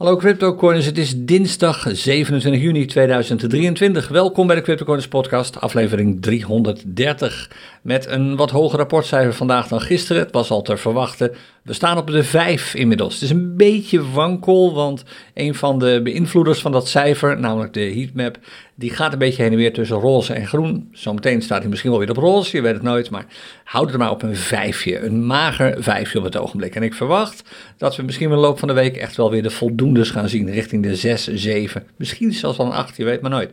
Hallo CryptoCoiners, het is dinsdag 27 juni 2023. Welkom bij de CryptoCoiners podcast, aflevering 330. Met een wat hoger rapportcijfer vandaag dan gisteren. Het was al te verwachten. We staan op de 5 inmiddels. Het is een beetje wankel, want een van de beïnvloeders van dat cijfer, namelijk de heatmap, die gaat een beetje heen en weer tussen roze en groen. Zometeen staat hij misschien wel weer op roze, je weet het nooit, maar houd het maar op een vijfje. Een mager vijfje op het ogenblik. En ik verwacht dat we misschien in de loop van de week echt wel weer de voldoendes gaan zien, richting de 6, 7, misschien zelfs wel een 8, je weet maar nooit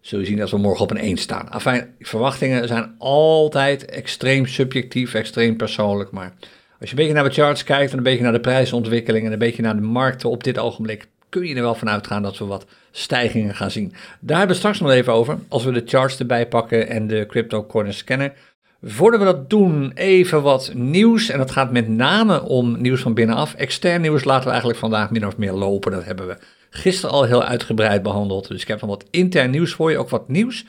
zul je zien dat we morgen op een 1 staan. Afijn, verwachtingen zijn altijd extreem subjectief, extreem persoonlijk. Maar als je een beetje naar de charts kijkt en een beetje naar de prijsontwikkeling en een beetje naar de markten op dit ogenblik, kun je er wel van uitgaan dat we wat stijgingen gaan zien. Daar hebben we straks nog even over, als we de charts erbij pakken en de crypto corner scannen. Voordat we dat doen, even wat nieuws. En dat gaat met name om nieuws van binnenaf. Extern nieuws laten we eigenlijk vandaag min of meer lopen. Dat hebben we gisteren al heel uitgebreid behandeld. Dus ik heb nog wat intern nieuws voor je, ook wat nieuws.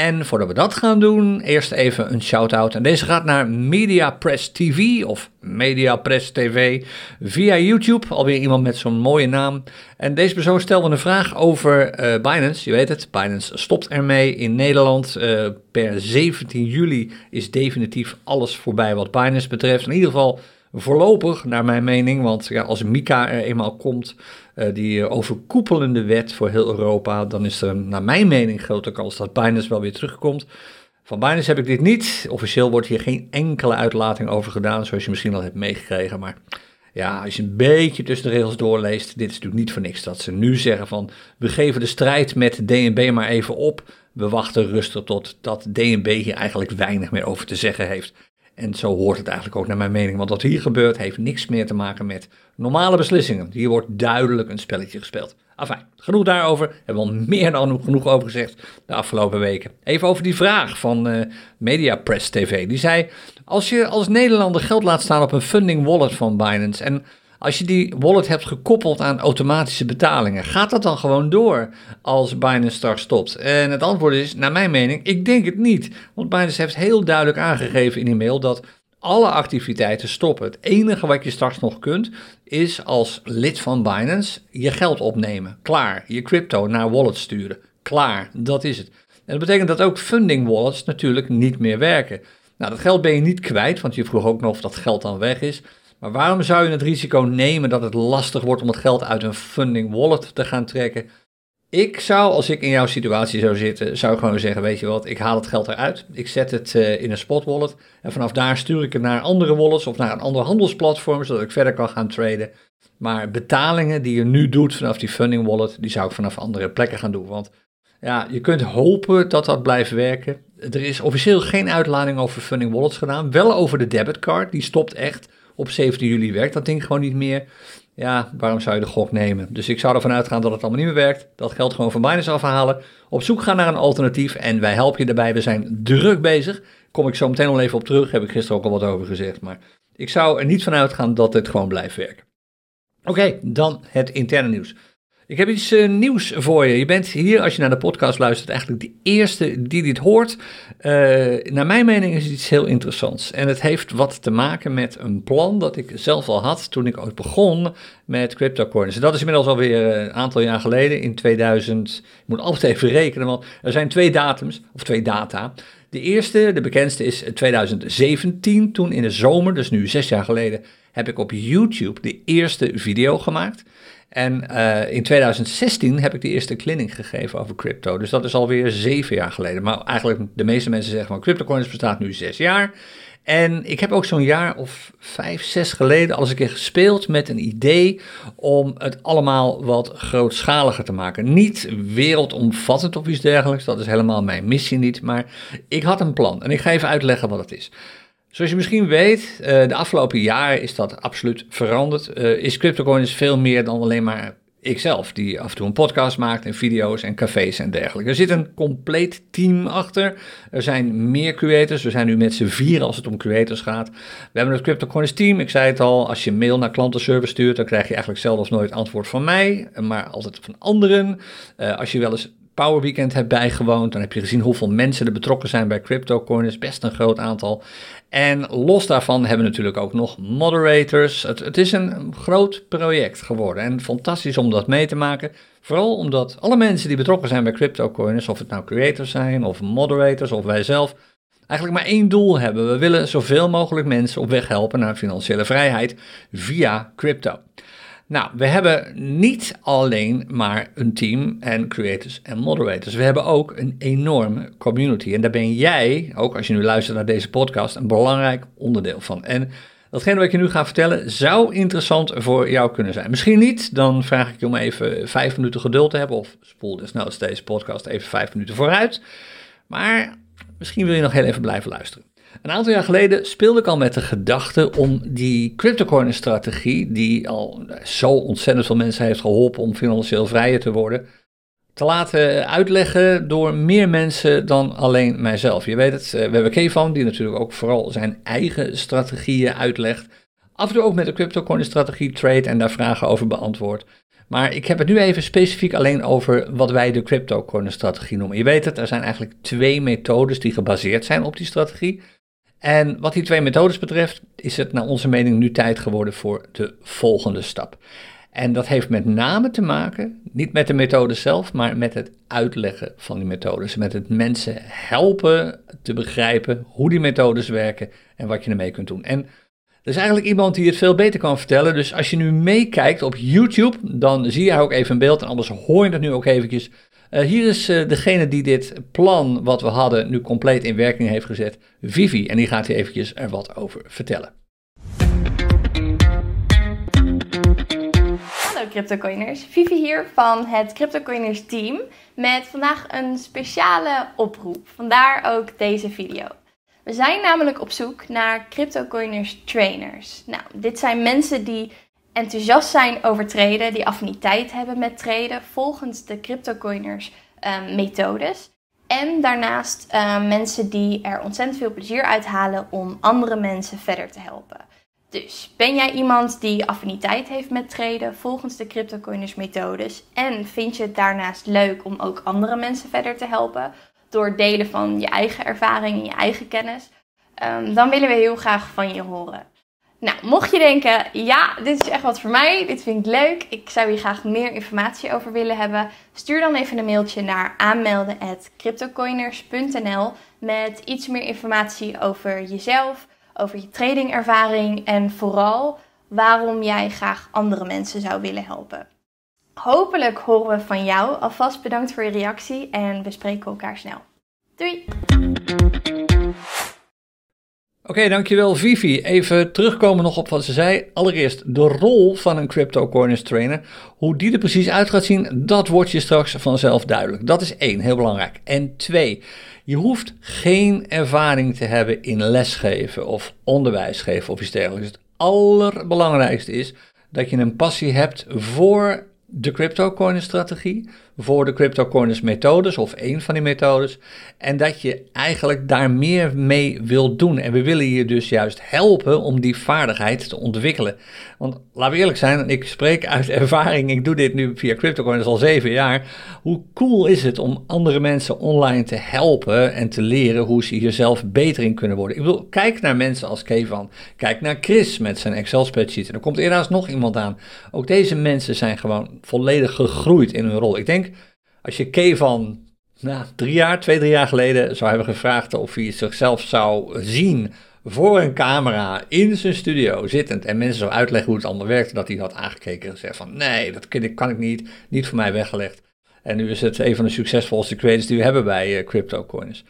En voordat we dat gaan doen, eerst even een shout-out. En deze gaat naar Media Press TV of Media Press TV via YouTube. Alweer iemand met zo'n mooie naam. En deze persoon stelde een vraag over uh, Binance. Je weet het, Binance stopt ermee in Nederland. Uh, per 17 juli is definitief alles voorbij wat Binance betreft. In ieder geval voorlopig, naar mijn mening. Want ja, als Mika er eenmaal komt, uh, die overkoepelende wet voor heel Europa, dan is er naar mijn mening grote kans dat Binance wel weer terugkomt. Van Binance heb ik dit niet. Officieel wordt hier geen enkele uitlating over gedaan, zoals je misschien al hebt meegekregen. Maar ja, als je een beetje tussen de regels doorleest, dit is natuurlijk niet voor niks dat ze nu zeggen van we geven de strijd met DNB maar even op. We wachten rustig tot dat DNB hier eigenlijk weinig meer over te zeggen heeft. En zo hoort het eigenlijk ook naar mijn mening. Want wat hier gebeurt heeft niks meer te maken met normale beslissingen. Hier wordt duidelijk een spelletje gespeeld. Enfin, genoeg daarover. Hebben we al meer dan genoeg over gezegd de afgelopen weken. Even over die vraag van uh, Media Press TV. Die zei, als je als Nederlander geld laat staan op een funding wallet van Binance... en als je die wallet hebt gekoppeld aan automatische betalingen, gaat dat dan gewoon door als Binance straks stopt? En het antwoord is, naar mijn mening, ik denk het niet. Want Binance heeft heel duidelijk aangegeven in die mail dat alle activiteiten stoppen. Het enige wat je straks nog kunt, is als lid van Binance je geld opnemen. Klaar. Je crypto naar wallet sturen. Klaar. Dat is het. En dat betekent dat ook funding wallets natuurlijk niet meer werken. Nou, dat geld ben je niet kwijt, want je vroeg ook nog of dat geld dan weg is. Maar waarom zou je het risico nemen dat het lastig wordt om het geld uit een funding wallet te gaan trekken? Ik zou, als ik in jouw situatie zou zitten, zou gewoon zeggen, weet je wat, ik haal het geld eruit, ik zet het uh, in een spot wallet en vanaf daar stuur ik het naar andere wallets of naar een ander handelsplatform, zodat ik verder kan gaan traden. Maar betalingen die je nu doet vanaf die funding wallet, die zou ik vanaf andere plekken gaan doen. Want ja, je kunt hopen dat dat blijft werken. Er is officieel geen uitlading over funding wallets gedaan, wel over de debitcard, die stopt echt op 17 juli werkt dat ding gewoon niet meer. Ja, waarom zou je de gok nemen? Dus ik zou ervan uitgaan dat het allemaal niet meer werkt. Dat geld gewoon van Binance afhalen. Op zoek gaan naar een alternatief. En wij helpen je daarbij. We zijn druk bezig. Kom ik zo meteen al even op terug. Heb ik gisteren ook al wat over gezegd. Maar ik zou er niet van uitgaan dat het gewoon blijft werken. Oké, dan het interne nieuws. Ik heb iets uh, nieuws voor je. Je bent hier, als je naar de podcast luistert, eigenlijk de eerste die dit hoort. Uh, naar mijn mening is het iets heel interessants. En het heeft wat te maken met een plan dat ik zelf al had toen ik ooit begon met CryptoCoins. En dat is inmiddels alweer eh, een aantal jaar geleden, in 2000. Ik moet altijd even rekenen, want er zijn twee datums, of twee data. De eerste, de bekendste, is 2017. Toen in de zomer, dus nu zes jaar geleden, heb ik op YouTube de eerste video gemaakt. En uh, in 2016 heb ik de eerste clinic gegeven over crypto. Dus dat is alweer zeven jaar geleden. Maar eigenlijk de meeste mensen zeggen van CryptoCoins bestaat nu zes jaar. En ik heb ook zo'n jaar of vijf, zes geleden al eens een keer gespeeld met een idee om het allemaal wat grootschaliger te maken. Niet wereldomvattend of iets dergelijks, dat is helemaal mijn missie niet. Maar ik had een plan en ik ga even uitleggen wat het is. Zoals je misschien weet, uh, de afgelopen jaren is dat absoluut veranderd. Uh, is CryptoCoins veel meer dan alleen maar ikzelf, die af en toe een podcast maakt en video's en cafés en dergelijke. Er zit een compleet team achter. Er zijn meer creators. We zijn nu met z'n vier als het om creators gaat. We hebben het CryptoCoins team. Ik zei het al, als je mail naar klantenservice stuurt, dan krijg je eigenlijk zelf nooit antwoord van mij, maar altijd van anderen. Uh, als je wel eens Power Weekend hebt bijgewoond. Dan heb je gezien hoeveel mensen er betrokken zijn bij CryptoCoiners. Best een groot aantal. En los daarvan hebben we natuurlijk ook nog moderators. Het, is een groot project geworden. En fantastisch om dat mee te maken. Vooral omdat alle mensen die betrokken zijn bij CryptoCoiners, of het nou creators zijn, of moderators, of wij zelf, eigenlijk maar één doel hebben. We willen zoveel mogelijk mensen op weg helpen naar financiële vrijheid via crypto. Nou, we hebben niet alleen maar een team en creators en moderators. We hebben ook een enorme community. En daar ben jij, ook als je nu luistert naar deze podcast, een belangrijk onderdeel van. En datgene wat ik je nu ga vertellen zou interessant voor jou kunnen zijn. Misschien niet, dan vraag ik je om even vijf minuten geduld te hebben. Of spoel desnoods deze podcast even vijf minuten vooruit. Maar misschien wil je nog heel even blijven luisteren. Een aantal jaar geleden speelde ik al met de gedachte om die cryptocurrency-strategie, die al zo ontzettend veel mensen heeft geholpen om financieel vrijer te worden, te laten uitleggen door meer mensen dan alleen mijzelf. Je weet het, eh, we hebben Kevan, die natuurlijk ook vooral zijn eigen strategieën uitlegt. Af en toe ook met de cryptocurrency-strategie trade en daar vragen over beantwoord. Maar ik heb het nu even specifiek alleen over wat wij de cryptocurrency-strategie noemen. Je weet het, er zijn eigenlijk twee methodes die gebaseerd zijn op die strategie. En wat die twee methodes betreft, is het naar onze mening nu tijd geworden voor de volgende stap. En dat heeft met name te maken, niet met de methode zelf, maar met het uitleggen van die methodes. Met het mensen helpen te begrijpen hoe die methodes werken en wat je ermee kunt doen. En er is eigenlijk iemand die het veel beter kan vertellen. Dus als je nu meekijkt op YouTube, dan zie je ook even een beeld. En anders hoor je het nu ook eventjes. Uh, hier is uh, degene die dit plan wat we hadden nu compleet in werking heeft gezet, Vivi. En die gaat hier eventjes er wat over vertellen. Hallo CryptoCoiners, Vivi hier van het CryptoCoiners team met vandaag een speciale oproep. Vandaar ook deze video. We zijn namelijk op zoek naar CryptoCoiners trainers. Nou, dit zijn mensen die enthousiast zijn over traden, die affiniteit hebben met traden volgens de CryptoCoiners um, methodes. En daarnaast um, mensen die er ontzettend veel plezier uit halen om andere mensen verder te helpen. Dus ben jij iemand die affiniteit heeft met traden volgens de CryptoCoiners methodes en vind je het daarnaast leuk om ook andere mensen verder te helpen door delen van je eigen ervaring en je eigen kennis, um, dan willen we heel graag van je horen. Nou, mocht je denken, ja, dit is echt wat voor mij, dit vind ik leuk, ik zou hier graag meer informatie over willen hebben, stuur dan even een mailtje naar aanmelden.cryptocoiners.nl met iets meer informatie over jezelf, over je tradingervaring en vooral waarom jij graag andere mensen zou willen helpen. Hopelijk horen we van jou. Alvast bedankt voor je reactie en we spreken elkaar snel. Doei! Oké, dankjewel Vivi. Even terugkomen nog op wat ze zei. Allereerst de rol van een cryptocurrency trainer. Hoe die er precies uit gaat zien, dat wordt je straks vanzelf duidelijk. Dat is één, heel belangrijk. En twee, je hoeft geen ervaring te hebben in lesgeven of onderwijs geven of iets dergelijks. Het allerbelangrijkste is dat je een passie hebt voor de cryptocurrency strategie voor de cryptocurrency methodes of één van die methodes. En dat je eigenlijk daar meer mee wilt doen. En we willen je dus juist helpen om die vaardigheid te ontwikkelen. Want laten we eerlijk zijn, ik spreek uit ervaring, ik doe dit nu via cryptocurrency al zeven jaar. Hoe cool is het om andere mensen online te helpen en te leren hoe ze hier zelf beter in kunnen worden. Ik bedoel, kijk naar mensen als Kevan. Kijk naar Chris met zijn Excel spreadsheet. En er komt helaas nog iemand aan. Ook deze mensen zijn gewoon volledig gegroeid in hun rol. Ik denk als je K van nou, drie jaar, twee, drie jaar geleden zou hebben gevraagd of hij zichzelf zou zien voor een camera in zijn studio zittend en mensen zou uitleggen hoe het allemaal werkte, dat hij had aangekeken en gezegd van nee, dat kan ik, kan ik niet, niet voor mij weggelegd. En nu is het een van de succesvolste creators die we hebben bij uh, CryptoCoins.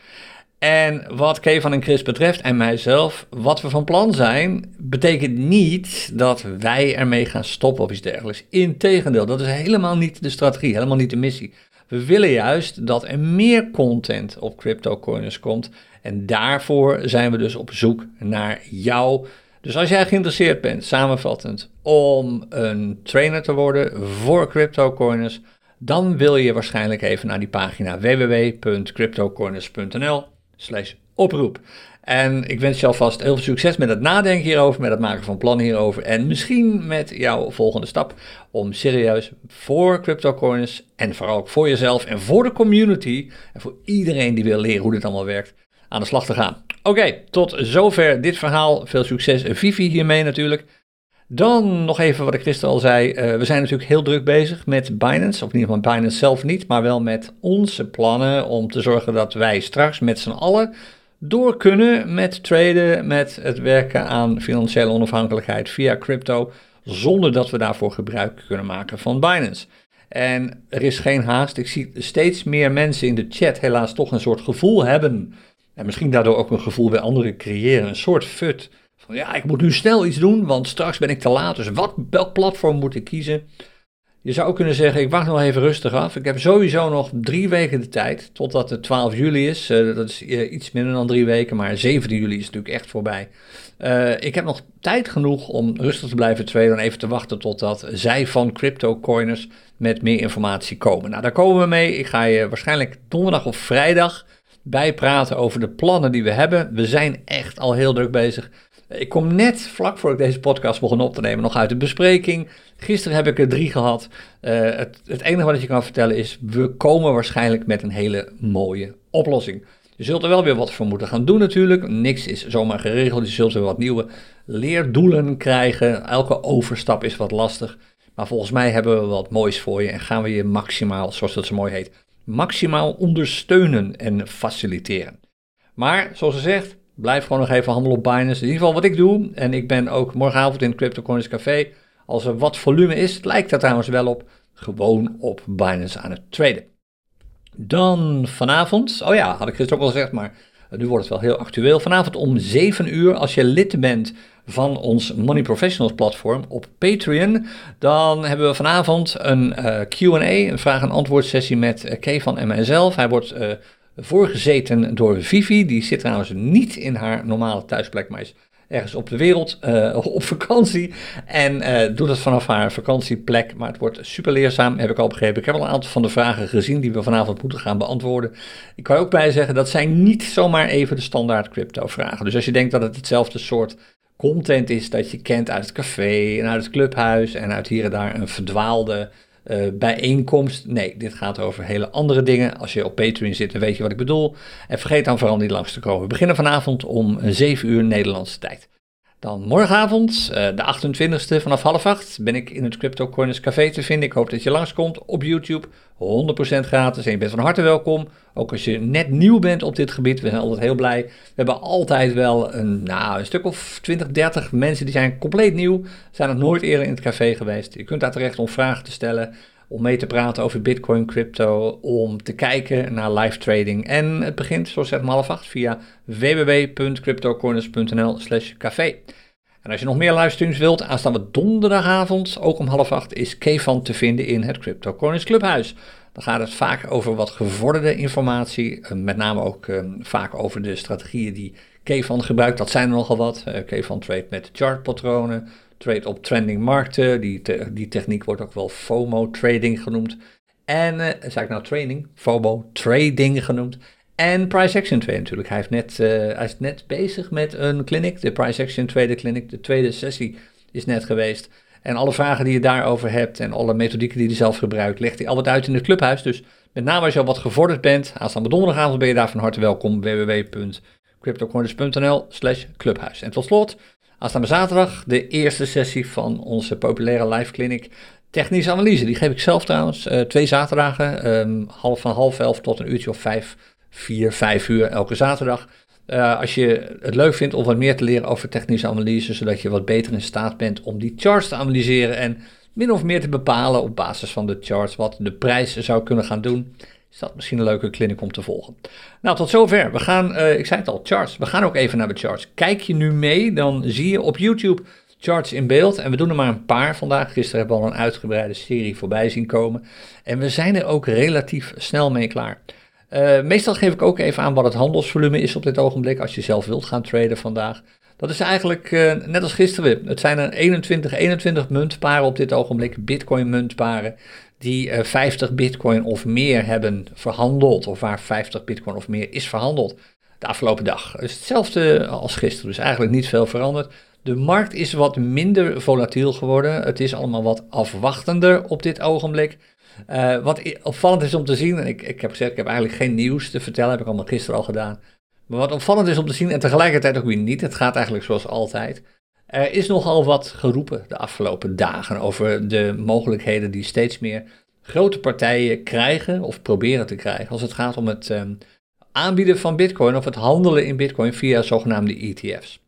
En wat Kevan en Chris betreft en mijzelf, wat we van plan zijn, betekent niet dat wij ermee gaan stoppen of iets dergelijks. Integendeel, dat is helemaal niet de strategie, helemaal niet de missie. We willen juist dat er meer content op CryptoCoiners komt. En daarvoor zijn we dus op zoek naar jou. Dus als jij geïnteresseerd bent, samenvattend, om een trainer te worden voor CryptoCoiners, dan wil je waarschijnlijk even naar die pagina www.cryptocoiners.nl slash oproep. En ik wens je alvast heel veel succes met het nadenken hierover, met het maken van plannen hierover. En misschien met jouw volgende stap om serieus voor cryptocurrencies en vooral ook voor jezelf en voor de community en voor iedereen die wil leren hoe dit allemaal werkt, aan de slag te gaan. Oké, tot zover dit verhaal. Veel succes, Vivi, hiermee natuurlijk. Dan nog even wat ik gisteren al zei. Uh, we zijn natuurlijk heel druk bezig met Binance. Of in ieder geval Binance zelf niet, maar wel met onze plannen om te zorgen dat wij straks met z'n allen door kunnen met traden, met het werken aan financiële onafhankelijkheid via crypto, zonder dat we daarvoor gebruik kunnen maken van Binance. En er is geen haast. Ik zie steeds meer mensen in de chat helaas toch een soort gevoel hebben. En misschien daardoor ook een gevoel bij anderen creëren. Een soort fut. Van ja, ik moet nu snel iets doen, want straks ben ik te laat. Dus wat, welk platform moet ik kiezen? Je zou kunnen zeggen, ik wacht nog even rustig af. Ik heb sowieso nog drie weken de tijd, totdat het 12 juli is. Uh, dat is uh, iets minder dan drie weken, maar 17 juli is natuurlijk echt voorbij. Uh, ik heb nog tijd genoeg om rustig te blijven traden en even te wachten totdat zij van CryptoCoiners met meer informatie komen. Nou, daar komen we mee. Ik ga je waarschijnlijk donderdag of vrijdag bijpraten over de plannen die we hebben. We zijn echt al heel druk bezig. Ik kom net vlak voor ik deze podcast begon op te nemen nog uit de bespreking. Gisteren heb ik er drie gehad. Uh, het, het, enige wat ik je kan vertellen is, we komen waarschijnlijk met een hele mooie oplossing. Je zult er wel weer wat voor moeten gaan doen natuurlijk. Niks is zomaar geregeld. Je zult weer wat nieuwe leerdoelen krijgen. Elke overstap is wat lastig. Maar volgens mij hebben we wat moois voor je en gaan we je maximaal, zoals dat zo mooi heet, maximaal ondersteunen en faciliteren. Maar zoals gezegd, blijf gewoon nog even handelen op Binance. In ieder geval wat ik doe. En ik ben ook morgenavond in het CryptoCoins Café. Als er wat volume is, lijkt er trouwens wel op, gewoon op Binance aan het traden. Dan vanavond, oh ja, had ik gisteren ook al gezegd, maar nu wordt het wel heel actueel. Vanavond om 7 uur, als je lid bent van ons Money Professionals platform op Patreon, dan hebben we vanavond een eh, Q&A, een vraag- en antwoord sessie met uh, Kevan en mijzelf. Hij wordt uh, voorgezeten door Vivi. Die zit trouwens niet in haar normale thuisplek, maar is ergens op de wereld uh, op vakantie. En uh, doet het vanaf haar vakantieplek. Maar het wordt super leerzaam, heb ik al begrepen. Ik heb al een aantal van de vragen gezien die we vanavond moeten gaan beantwoorden. Ik kan ook bij zeggen, dat zijn niet zomaar even de standaard crypto vragen. Dus als je denkt dat het hetzelfde soort content is dat je kent uit het café en uit het clubhuis en uit hier en daar een verdwaalde uh, bijeenkomst. Nee, dit gaat over hele andere dingen. Als je op Patreon zit, dan weet je wat ik bedoel. En vergeet dan vooral niet langs te komen. We beginnen vanavond om 7 uur Nederlandse tijd. Dan morgenavond, uh, de 28e vanaf half acht, ben ik in het Crypto Corners Café te vinden. Ik hoop dat je langskomt op YouTube. 100% gratis en je bent van harte welkom. Ook als je net nieuw bent op dit gebied, we zijn altijd heel blij. We hebben altijd wel een, nou, een stuk of 20, 30 mensen die zijn compleet nieuw. Zijn nog nooit eerder in het café geweest. Je kunt daar terecht om vragen te stellen, om mee te praten over Bitcoin, crypto, om te kijken naar live trading. En het begint, zoals zeg maar half acht, via www.cryptocorners.nl slash café. En als je nog meer livestreams wilt, aanstaande donderdagavond, ook om half acht, is Kevan te vinden in het Crypto Corners Clubhuis. Dan gaat het vaak over wat gevorderde informatie, eh, met name ook eh, vaak over de strategieën die Kevan gebruikt. Dat zijn er nogal wat. Uh, trade met chartpatronen, trade op trending markten. Die, die techniek wordt ook wel FOMO trading genoemd. En, uh, zei ik nou training? FOMO trading genoemd. En Price Action 2 natuurlijk. Hij, heeft net, uh, hij is net bezig met een clinic, de Price Action tweede clinic. De tweede sessie is net geweest. En alle vragen die je daarover hebt en alle methodieken die je zelf gebruikt, legt hij altijd uit in het clubhuis. Dus met name als je al wat gevorderd bent, aanstaande donderdagavond ben je daar van harte welkom. www.cryptocorners.nl slash clubhuis. En tot slot, aanstaande zaterdag de eerste sessie van onze populaire live clinic. Technische analyse, die geef ik zelf trouwens. Uh, twee zaterdagen, um, half van half elf tot een uurtje of vijf 4, 5 uur elke zaterdag. Uh, als je het leuk vindt om wat meer te leren over technische analyse, zodat je wat beter in staat bent om die charts te analyseren en min of meer te bepalen op basis van de charts wat de prijs zou kunnen gaan doen, is dat misschien een leuke clinic om te volgen. Nou, tot zover. We gaan, uh, ik zei het al, charts. We gaan ook even naar de charts. Kijk je nu mee, dan zie je op YouTube charts in beeld. En we doen er maar een paar vandaag. Gisteren hebben we al een uitgebreide serie voorbij zien komen. En we zijn er ook relatief snel mee klaar. Uh, meestal geef ik ook even aan wat het handelsvolume is op dit ogenblik, als je zelf wilt gaan traden vandaag. Dat is eigenlijk uh, net als gisteren. Het zijn er 21, 21 muntparen op dit ogenblik, bitcoin muntparen, die uh, eh, 50 bitcoin of meer hebben verhandeld, of waar 50 bitcoin of meer is verhandeld. de afgelopen dag. Dus hetzelfde als gisteren, dus eigenlijk niet veel veranderd. De markt is wat minder volatiel geworden. Het is allemaal wat afwachtender op dit ogenblik. Uh, wat opvallend is om te zien, en ik, ik heb gezegd, ik heb eigenlijk geen nieuws te vertellen, heb ik allemaal gisteren al gedaan. Maar wat opvallend is om te zien, en tegelijkertijd ook weer niet, het gaat eigenlijk zoals altijd. Er is nogal wat geroepen de afgelopen dagen over de mogelijkheden die steeds meer grote partijen krijgen of proberen te krijgen als het gaat om het um, aanbieden van Bitcoin of het handelen in Bitcoin via zogenaamde ETF's.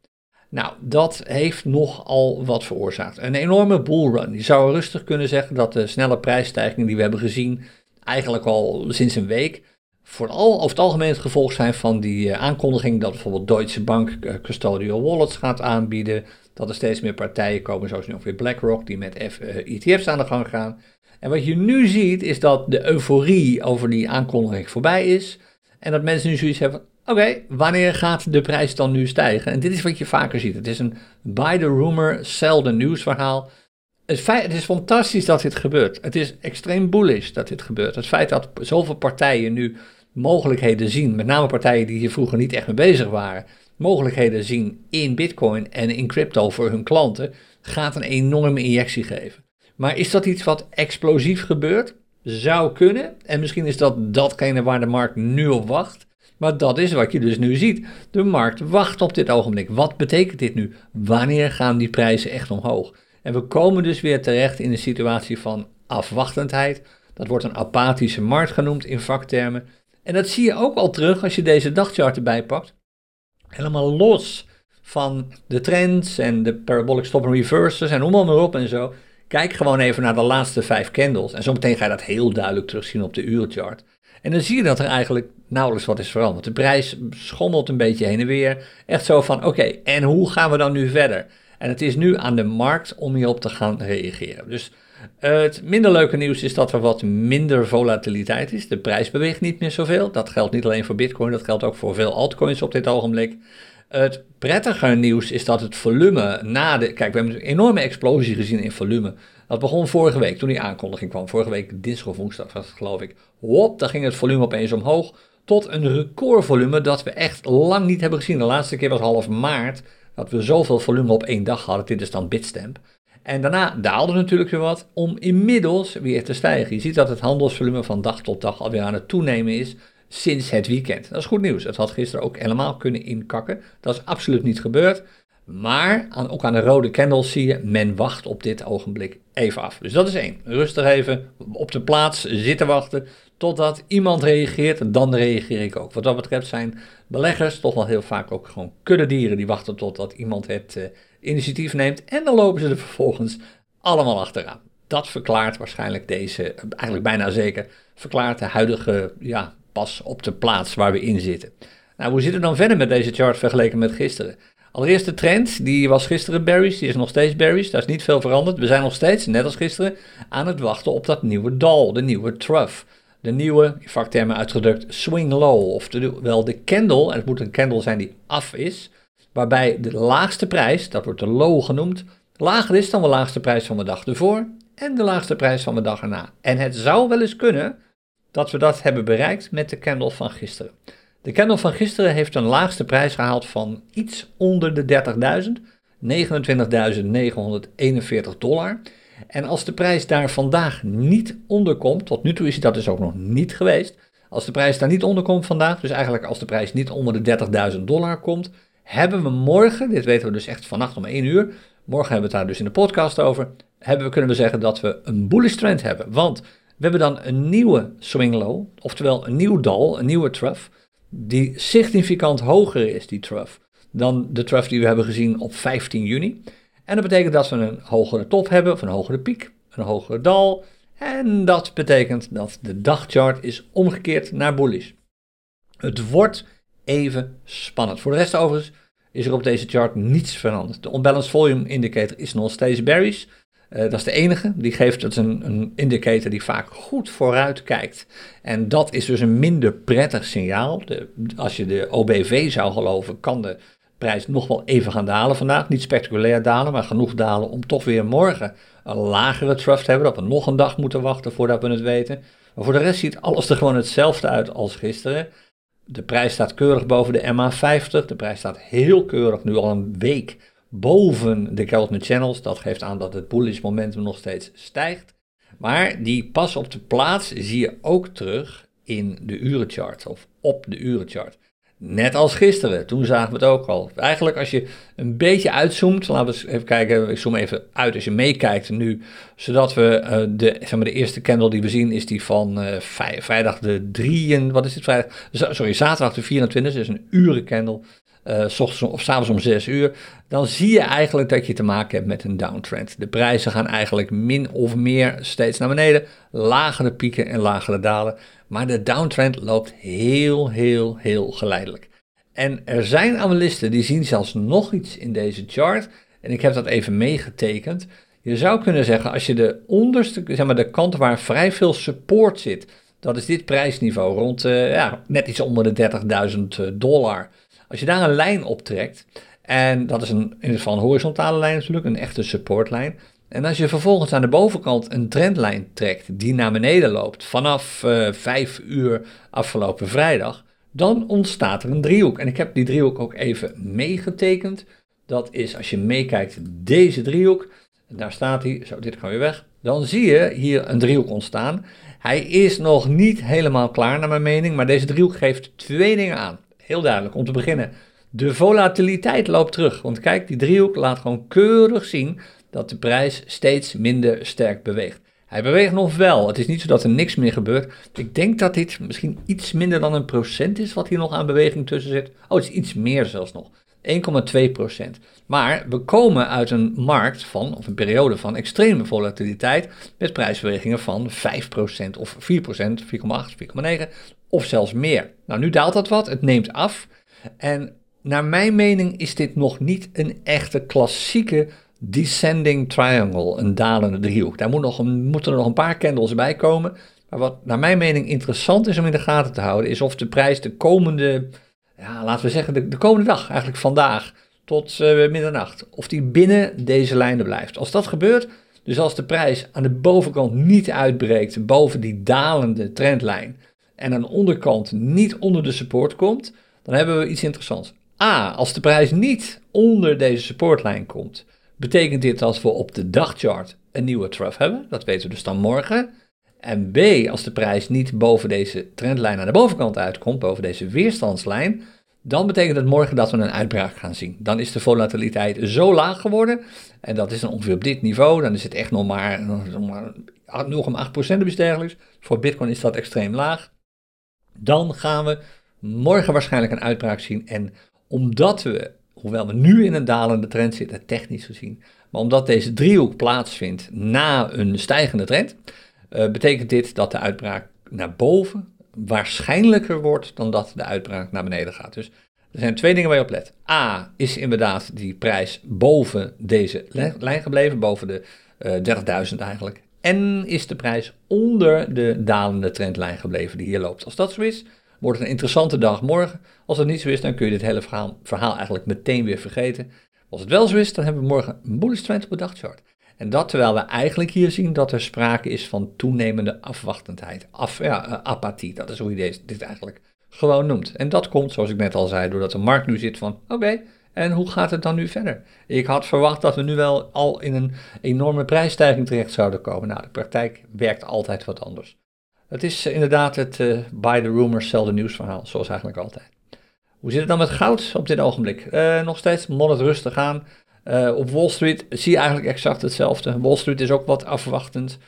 Nou, dat heeft nogal wat veroorzaakt. Een enorme bullrun. Je zou rustig kunnen zeggen dat de snelle prijsstijgingen die we hebben gezien, eigenlijk al sinds een week, vooral over het algemeen het gevolg zijn van die uh, aankondiging dat bijvoorbeeld Deutsche Bank uh, custodial wallets gaat aanbieden. Dat er steeds meer partijen komen, zoals nu ook weer BlackRock, die met F, uh, eh, ETF's aan de gang gaan. En wat je nu ziet, is dat de euforie over die aankondiging voorbij is. En dat mensen nu zoiets hebben oké, wanneer gaat de prijs dan nu stijgen? En dit is wat je vaker ziet. Het is een buy the rumor, sell the news verhaal. Het, feit, het is fantastisch dat dit gebeurt. Het is extreem bullish dat dit gebeurt. Het feit dat zoveel partijen nu mogelijkheden zien, met name partijen die hier vroeger niet echt mee bezig waren, mogelijkheden zien in Bitcoin en in crypto voor hun klanten, gaat een enorme injectie geven. Maar is dat iets wat explosief gebeurt? Zou kunnen. En misschien is dat datgene waar de markt nu op wacht. Maar dat is wat je dus nu ziet. De markt wacht op dit ogenblik. Wat betekent dit nu? Wanneer gaan die prijzen echt omhoog? En we komen dus weer terecht in een situatie van afwachtendheid. Dat wordt een apathische markt genoemd in vaktermen. En dat zie je ook al terug als je deze dagchart erbij pakt. Helemaal los van de trends en de parabolic stop and reverses en noem maar op en zo. Kijk gewoon even naar de laatste vijf candles. En zometeen ga je dat heel duidelijk terugzien op de uurchart. En dan zie je dat er eigenlijk nauwelijks wat is veranderd. De prijs schommelt een beetje heen en weer. Echt zo van, oké, en hoe gaan we dan nu verder? En het is nu aan de markt om hierop te gaan reageren. Dus het minder leuke nieuws is dat er wat minder volatiliteit is. De prijs beweegt niet meer zoveel. Dat geldt niet alleen voor Bitcoin, dat geldt ook voor veel altcoins op dit ogenblik. Het prettige nieuws is dat het volume na de. Kijk, we hebben een enorme explosie gezien in volume. Dat begon vorige week, toen die aankondiging kwam. Vorige week dinsdag of woensdag was het, geloof ik. Hop, daar ging het volume opeens omhoog. Tot een recordvolume dat we echt lang niet hebben gezien. De laatste keer was half maart dat we zoveel volume op één dag hadden. Dit is dan Bitstamp. En daarna daalde natuurlijk weer wat om inmiddels weer te stijgen. Je ziet dat het handelsvolume van dag tot dag alweer aan het toenemen is sinds het weekend. Dat is goed nieuws. Het had gisteren ook helemaal kunnen inkakken. Dat is absoluut niet gebeurd. Maar aan, ook aan de rode candles zie je, men wacht op dit ogenblik even af. Dus dat is één. Rustig even op de plaats zitten wachten totdat iemand reageert. Dan reageer ik ook. Wat dat betreft zijn beleggers toch wel heel vaak ook gewoon kuddedieren. Die wachten totdat iemand het uh, initiatief neemt. En dan lopen ze er vervolgens allemaal achteraan. Dat verklaart waarschijnlijk deze, eigenlijk bijna zeker, verklaart de huidige ja, pas op de plaats waar we in zitten. Nou, hoe zit het dan verder met deze chart vergeleken met gisteren? Allereerst de trend, die was gisteren berries, die is nog steeds berries, daar is niet veel veranderd. We zijn nog steeds, net als gisteren, aan het wachten op dat nieuwe dal, de nieuwe trough. De nieuwe, in vaktermen uitgedrukt, swing low, oftewel de candle, en het moet een candle zijn die af is, waarbij de laagste prijs, dat wordt de low genoemd, lager is dan de laagste prijs van de dag ervoor en de laagste prijs van de dag erna. En het zou wel eens kunnen dat we dat hebben bereikt met de candle van gisteren. De candle van gisteren heeft een laagste prijs gehaald van iets onder de 30.000, 29.941 dollar. En als de prijs daar vandaag niet onder komt, tot nu toe is dat dus ook nog niet geweest. Als de prijs daar niet onder komt vandaag, dus eigenlijk als de prijs niet onder de 30.000 dollar komt, hebben we morgen, dit weten we dus echt vannacht om 1 uur, morgen hebben we het daar dus in de podcast over, hebben we, kunnen we zeggen dat we een bullish trend hebben. Want we hebben dan een nieuwe swing low, oftewel een nieuw dal, een nieuwe trough, die significant hoger is, die trough, dan de trough die we hebben gezien op 15 juni. En dat betekent dat we een hogere top hebben, of een hogere piek, een hogere dal. En dat betekent dat de dagchart is omgekeerd naar bullish. Het wordt even spannend. Voor de rest overigens is er op deze chart niets veranderd. De unbalanced volume indicator is nog steeds bearish. Uh, dat is de enige. Die geeft het een, een indicator die vaak goed vooruit kijkt. En dat is dus een minder prettig signaal. Als je de OBV zou geloven, kan de prijs nog wel even gaan dalen vandaag. Niet spectaculair dalen, maar genoeg dalen om toch weer morgen een lagere trough te hebben. Dat we nog een dag moeten wachten voordat we het weten. Maar voor de rest ziet alles er gewoon hetzelfde uit als gisteren. De prijs staat keurig boven de MA50. De prijs staat heel keurig nu al een week boven de Keltner Channels. Dat geeft aan dat het bullish momentum nog steeds stijgt. Maar die pas op de plaats zie je ook terug in de urenchart of op de urenchart. Net als gisteren, toen zagen we het ook al. Eigenlijk als je een beetje uitzoomt, laten we eens even kijken, ik zoom even uit als je meekijkt nu, zodat we uh, de, zeg maar de eerste candle die we zien is die van uh, vrijdag de 3, wat is het vrijdag, sorry, zaterdag de 24, dus een uren candle uh, s ochtends of s avonds om 6 uur, dan zie je eigenlijk dat je te maken hebt met een downtrend. De prijzen gaan eigenlijk min of meer steeds naar beneden, lagere pieken en lagere dalen, maar de downtrend loopt heel, heel, heel geleidelijk. En er zijn analisten die zien zelfs nog iets in deze chart, en ik heb dat even meegetekend. Je zou kunnen zeggen, als je de onderste, zeg maar de kant waar vrij veel support zit, dat is dit prijsniveau rond uh, ja, net iets onder de 30.000 dollar. Als je daar een lijn optrekt, en dat is een, in ieder geval een horizontale lijn natuurlijk, een echte supportlijn. En als je vervolgens aan de bovenkant een trendlijn trekt die naar beneden loopt vanaf uh, eh, 5 uur afgelopen vrijdag, dan ontstaat er een driehoek. En ik heb die driehoek ook even meegetekend. Dat is als je meekijkt deze driehoek, daar staat hij, zo dit kan weer weg, dan zie je hier een driehoek ontstaan. Hij is nog niet helemaal klaar naar mijn mening, maar deze driehoek geeft twee dingen aan heel duidelijk. Om te beginnen, de volatiliteit loopt terug. Want kijk, die driehoek laat gewoon keurig zien dat de prijs steeds minder sterk beweegt. Hij beweegt nog wel. Het is niet zo dat er niks meer gebeurt. Ik denk dat dit misschien iets minder dan een procent is wat hier nog aan beweging tussen zit. Oh, het is iets meer zelfs nog. 1,2 procent. Maar we komen uit een markt van, of een periode van extreme volatiliteit met prijsbewegingen van 5 procent of 4 procent, 4,8, 4,9 of zelfs meer. Nou, nu daalt dat wat, het neemt af. En naar mijn mening is dit nog niet een echte klassieke descending triangle, een dalende driehoek. Daar moet nog moeten er nog een paar candles bij komen. Maar wat naar mijn mening interessant is om in de gaten te houden, is of de prijs de komende, ja, laten we zeggen, de, de komende dag, eigenlijk vandaag tot uh, middernacht, of die binnen deze lijnen blijft. Als dat gebeurt, dus als de prijs aan de bovenkant niet uitbreekt boven die dalende trendlijn, en aan de onderkant niet onder de support komt, dan hebben we iets interessants. A, als de prijs niet onder deze supportlijn komt, betekent dit dat we op de dagchart een nieuwe trough hebben. Dat weten we dus dan morgen. En B, als de prijs niet boven deze trendlijn aan de bovenkant uitkomt, boven deze weerstandslijn, dan betekent het morgen dat we een uitbraak gaan zien. Dan is de volatiliteit zo laag geworden, en dat is dan ongeveer op dit niveau, dan is het echt nog maar, maar 0,8% of iets dergelijks. Voor Bitcoin is dat extreem laag. Dan gaan we morgen waarschijnlijk een uitbraak zien. En omdat we, hoewel we nu in een dalende trend zitten, technisch gezien, maar omdat deze driehoek plaatsvindt na een stijgende trend, uh, betekent dit dat de uitbraak naar boven waarschijnlijker wordt dan dat de uitbraak naar beneden gaat. Dus er zijn twee dingen waar je op let. A, is inderdaad die prijs boven deze lijn gebleven, boven de uh, eh, 30.000 eigenlijk. En is de prijs onder de dalende trendlijn gebleven die hier loopt. Als dat zo is, wordt het een interessante dag morgen. Als dat niet zo is, dan kun je dit hele verhaal, eigenlijk meteen weer vergeten. Als het wel zo is, dan hebben we morgen een bullish trend op de dagchart. En dat terwijl we eigenlijk hier zien dat er sprake is van toenemende afwachtendheid, af, ja, uh, apathie. Dat is hoe je dit eigenlijk gewoon noemt. En dat komt, zoals ik net al zei, doordat de markt nu zit van, oké, en hoe gaat het dan nu verder? Ik had verwacht dat we nu wel al in een enorme prijsstijging terecht zouden komen. Nou, de praktijk werkt altijd wat anders. Het is eh, inderdaad het uh, buy the rumors, sell the news verhaal, zoals eigenlijk altijd. Hoe zit het dan met goud op dit ogenblik? Uh, nog steeds moderat rustig aan. Op Wall Street zie je eigenlijk exact hetzelfde. Wall Street is ook wat afwachtend.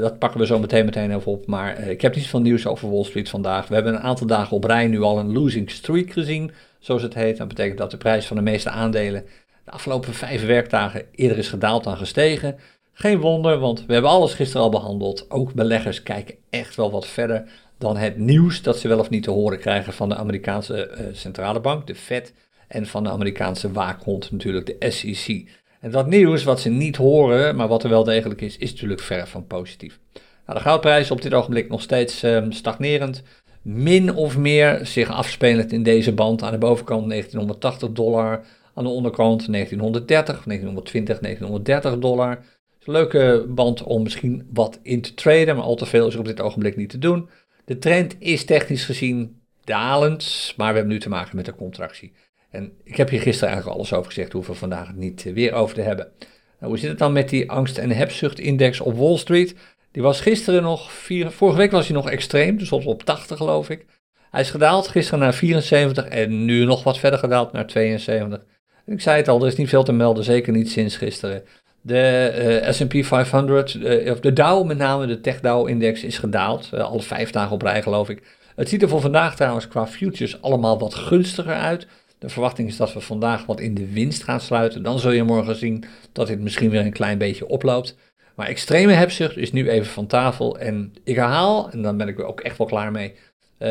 dat pakken we zo meteen meteen even op. Maar ik heb niet veel nieuws over Wall Street vandaag. We hebben een aantal dagen op rij nu al een losing streak gezien zoals het heet. Dat betekent dat de prijs van de meeste aandelen de afgelopen vijf werkdagen eerder is gedaald dan gestegen. Geen wonder, want we hebben alles gisteren al behandeld. Ook beleggers kijken echt wel wat verder dan het nieuws dat ze wel of niet te horen krijgen van de Amerikaanse uh, centrale bank, de Fed, en van de Amerikaanse waakhond natuurlijk, de SEC. En dat nieuws wat ze niet horen, maar wat er wel degelijk is, is natuurlijk ver van positief. Nou, de goudprijs op dit ogenblik nog steeds uh, stagnerend min of meer zich afspelend in deze band. Aan de bovenkant 1980 dollar, aan de onderkant 1930, 1920, 1930 dollar. Leuke band om misschien wat in te traden, maar al te veel is op dit ogenblik niet te doen. De trend is technisch gezien dalend, maar we hebben nu te maken met een contractie. En ik heb hier gisteren eigenlijk alles over gezegd, hoeven we vandaag niet weer over te hebben. Nou, hoe zit het dan met die angst- en hebzuchtindex op Wall Street? Die was gisteren nog, vier, vorige week was hij nog extreem, dus op 80 geloof ik. Hij is gedaald gisteren naar 74 en nu nog wat verder gedaald naar 72. Ik zei het al, er is niet veel te melden, zeker niet sinds gisteren. De uh, S&P 500, uh, of de Dow met name, de Tech Dow index is gedaald, uh, alle vijf dagen op rij geloof ik. Het ziet er voor vandaag trouwens qua futures allemaal wat gunstiger uit. De verwachting is dat we vandaag wat in de winst gaan sluiten. Dan zul je morgen zien dat dit misschien weer een klein beetje oploopt. Maar extreme hebzucht is nu even van tafel. En ik herhaal, en dan ben ik er ook echt wel klaar mee,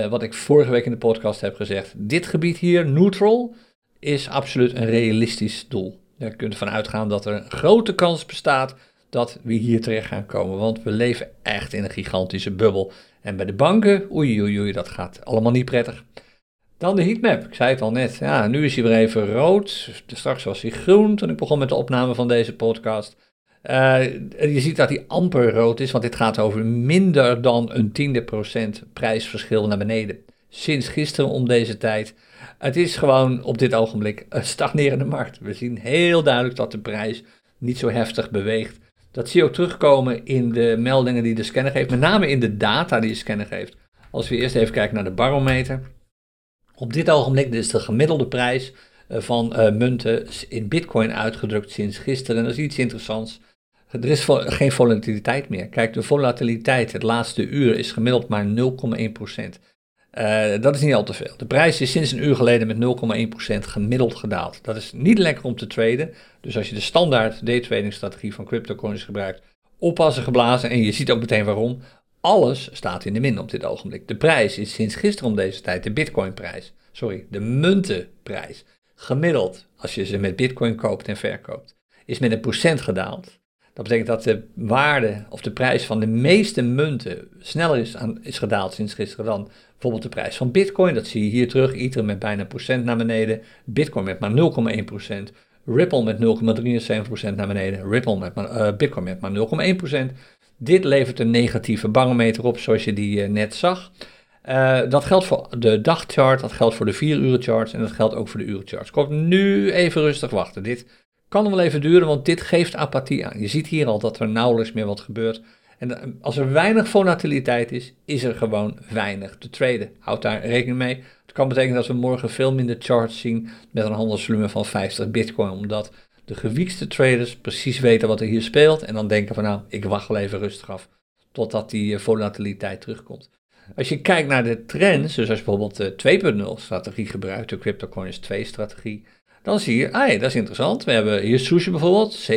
wat ik vorige week in de podcast heb gezegd. Dit gebied hier, neutral, is absoluut een realistisch doel. Je kunt ervan uitgaan dat er een grote kans bestaat dat we hier terecht gaan komen. Want we leven echt in een gigantische bubbel. En bij de banken, oei oei oei, dat gaat allemaal niet prettig. Dan de heatmap. Ik zei het al net. Ja, nu is hij weer even rood. Straks was hij groen toen ik begon met de opname van deze podcast. Uh, je ziet dat hij amper rood is, want dit gaat over minder dan een tiende procent prijsverschil naar beneden. Sinds gisteren om deze tijd. Het is gewoon op dit ogenblik een stagnerende markt. We zien heel duidelijk dat de prijs niet zo heftig beweegt. Dat zie je ook terugkomen in de meldingen die de scanner geeft, met name in de data die de scanner geeft. Als we eerst even kijken naar de barometer. Op dit ogenblik is de gemiddelde prijs eh, van uh, munten in bitcoin uitgedrukt sinds gisteren. En dat is iets interessants. Er is geen volatiliteit meer. Kijk, de volatiliteit het laatste uur is gemiddeld maar 0,1%. Uh, dat is niet al te veel. De prijs is sinds een uur geleden met 0,1% gemiddeld gedaald. Dat is niet lekker om te traden. Dus als je de standaard day-trading strategie van cryptocurrency gebruikt, oppassen geblazen. En je ziet ook meteen waarom. Alles staat in de min op dit ogenblik. De prijs is sinds gisteren om deze tijd de bitcoinprijs. Sorry, de muntenprijs. Gemiddeld, als je ze met bitcoin koopt en verkoopt, is met een procent gedaald. Dat betekent dat de waarde of de prijs van de meeste munten sneller is, is gedaald sinds gisteren dan bijvoorbeeld de prijs van Bitcoin. Dat zie je hier terug. Ether met bijna procent naar beneden. Bitcoin met maar 0,1 procent. Ripple met 0,73% naar beneden. Ripple met maar, uh, Bitcoin met maar 0,1%. Dit levert een negatieve barometer op, zoals je die uh, net zag. Uh, dat geldt voor de dagchart, dat geldt voor de 4 uur charts en dat geldt ook voor de urencharts. Kom nu even rustig wachten. Dit kan wel even duren, want dit geeft apathie aan. Je ziet hier al dat er nauwelijks meer wat gebeurt. En eh, als er weinig volatiliteit is, is er gewoon weinig te traden. Houd daar rekening mee. Het kan betekenen dat we morgen veel minder charts zien met een handelsvolume van 50 bitcoin, omdat de gewiekste traders precies weten wat er hier speelt en dan denken van nou, ik wacht wel even rustig af totdat die eh, volatiliteit terugkomt. Als je kijkt naar de trends, dus als je bijvoorbeeld de 2.0 strategie gebruikt, de CryptoCoins 2 strategie, dan zie je, ah ja, dat is interessant. We hebben hier Sushi bijvoorbeeld,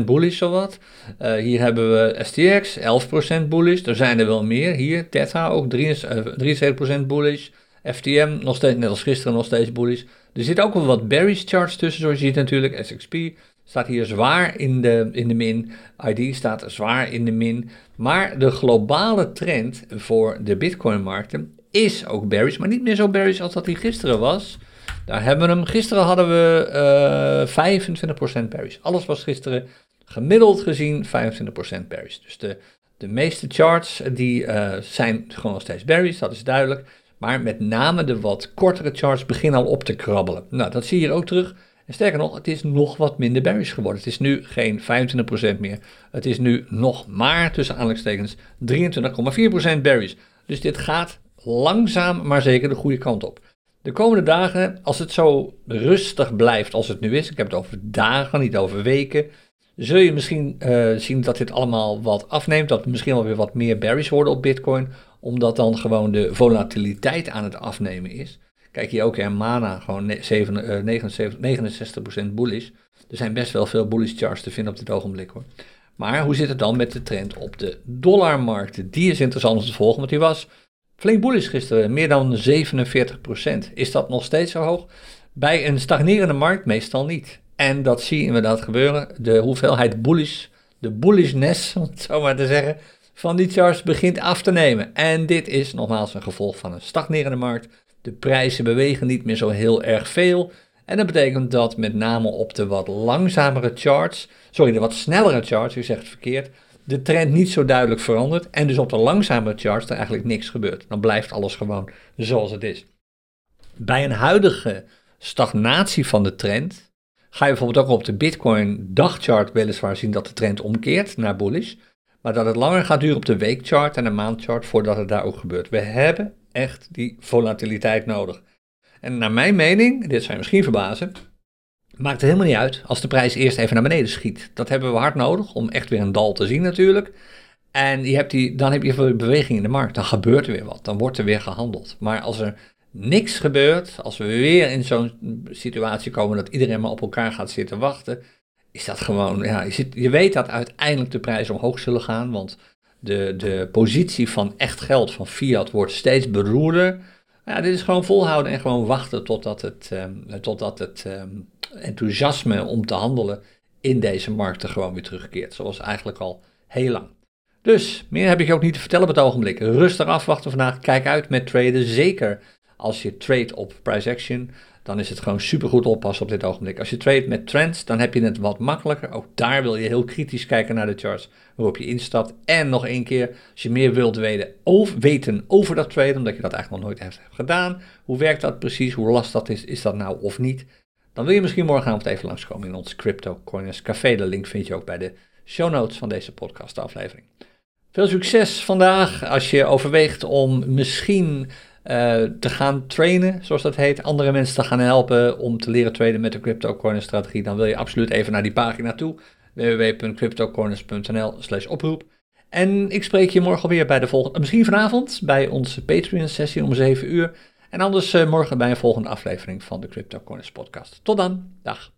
70% bullish zowat. Uh, hier hebben we STX, 11% bullish. Er zijn er wel meer. Hier, Theta ook 73% eh, bullish. FTM, nog steeds, net als gisteren, nog steeds bullish. Er zitten ook wel wat bearish charts tussen, zoals je ziet natuurlijk. SXP staat hier zwaar in de, in de min. ID staat zwaar in de min. Maar de globale trend voor de Bitcoin-markten is ook bearish, maar niet meer zo bearish als dat hij gisteren was. Daar hebben we hem. Gisteren hadden we uh, eh, 25% bearish. Alles was gisteren gemiddeld gezien 25% bearish. Dus de, de meeste charts die uh, zijn gewoon nog steeds bearish, dat is duidelijk. Maar met name de wat kortere charts beginnen al op te krabbelen. Nou, dat zie je hier ook terug. En sterker nog, het is nog wat minder bearish geworden. Het is nu geen 25% meer. Het is nu nog maar, tussen aanhalingstekens, 23,4% bearish. Dus dit gaat langzaam maar zeker de goede kant op. De komende dagen, als het zo rustig blijft als het nu is, ik heb het over dagen, niet over weken, zul je misschien uh, zien dat dit allemaal wat afneemt, dat misschien wel weer wat meer bearish worden op Bitcoin, omdat dan gewoon de volatiliteit aan het afnemen is. Kijk hier ook, hè, Mana gewoon 7, uh, 79, 69% bullish. Er zijn best wel veel bullish charts te vinden op dit ogenblik hoor. Maar hoe zit het dan met de trend op de dollarmarkten? Die is interessant om te volgen, want die was Flink bullish gisteren, meer dan 47%. Is dat nog steeds zo hoog? Bij een stagnerende markt meestal niet. En dat zie je inderdaad gebeuren. De hoeveelheid bullish, de bullishness, om het zo maar te zeggen, van die charts begint af te nemen. En dit is nogmaals een gevolg van een stagnerende markt. De prijzen bewegen niet meer zo heel erg veel. En dat betekent dat met name op de wat langzamere charts, sorry, de wat snellere charts, u zegt verkeerd, de trend niet zo duidelijk verandert en dus op de langzame charts er eigenlijk niks gebeurt. Dan blijft alles gewoon zoals het is. Bij een huidige stagnatie van de trend ga je bijvoorbeeld ook op de Bitcoin dagchart weliswaar zien dat de trend omkeert naar bullish, maar dat het langer gaat duren op de weekchart en de maandchart voordat het daar ook gebeurt. We hebben echt die volatiliteit nodig. En naar mijn mening, dit zijn misschien verbazen, maakt het helemaal niet uit als de prijs eerst even naar beneden schiet. Dat hebben we hard nodig om echt weer een dal te zien natuurlijk. En je hebt die, dan heb je beweging in de markt, dan gebeurt er weer wat, dan wordt er weer gehandeld. Maar als er niks gebeurt, als we weer in zo'n situatie komen dat iedereen maar op elkaar gaat zitten wachten, is dat gewoon, ja, je, zit, je weet dat uiteindelijk de prijzen omhoog zullen gaan, want de, de positie van echt geld, van fiat, wordt steeds beroerder. Ja, dit is gewoon volhouden en gewoon wachten totdat het, um, totdat het um, enthousiasme om te handelen in deze markten gewoon weer terugkeert. Zoals eigenlijk al heel lang. Dus, meer heb ik je ook niet te vertellen op het ogenblik. Rustig afwachten vandaag. Kijk uit met traden. Zeker als je trade op price action, dan is het gewoon super goed oppassen op dit ogenblik. Als je trade met trends, dan heb je het wat makkelijker. Ook daar wil je heel kritisch kijken naar de charts waarop je instapt. En nog één keer, als je meer wilt weten over, weten over dat trade, omdat je dat eigenlijk nog nooit hebt gedaan. Hoe werkt dat precies? Hoe lastig dat is? Is dat nou of niet? Dan wil je misschien morgenavond even langskomen in ons Crypto Coiners Café. De link vind je ook bij de show notes van deze podcast aflevering. Veel succes vandaag als je overweegt om misschien uh, te gaan trainen, zoals dat heet. Andere mensen te gaan helpen om te leren traden met de cryptocurrency strategie. Dan wil je absoluut even naar die pagina toe. www.cryptocorners.nl slash oproep. En ik spreek je morgen weer bij de volgende, misschien vanavond, bij onze Patreon sessie om 7 uur. En anders uh, morgen bij een volgende aflevering van de Crypto podcast. Tot dan, dag.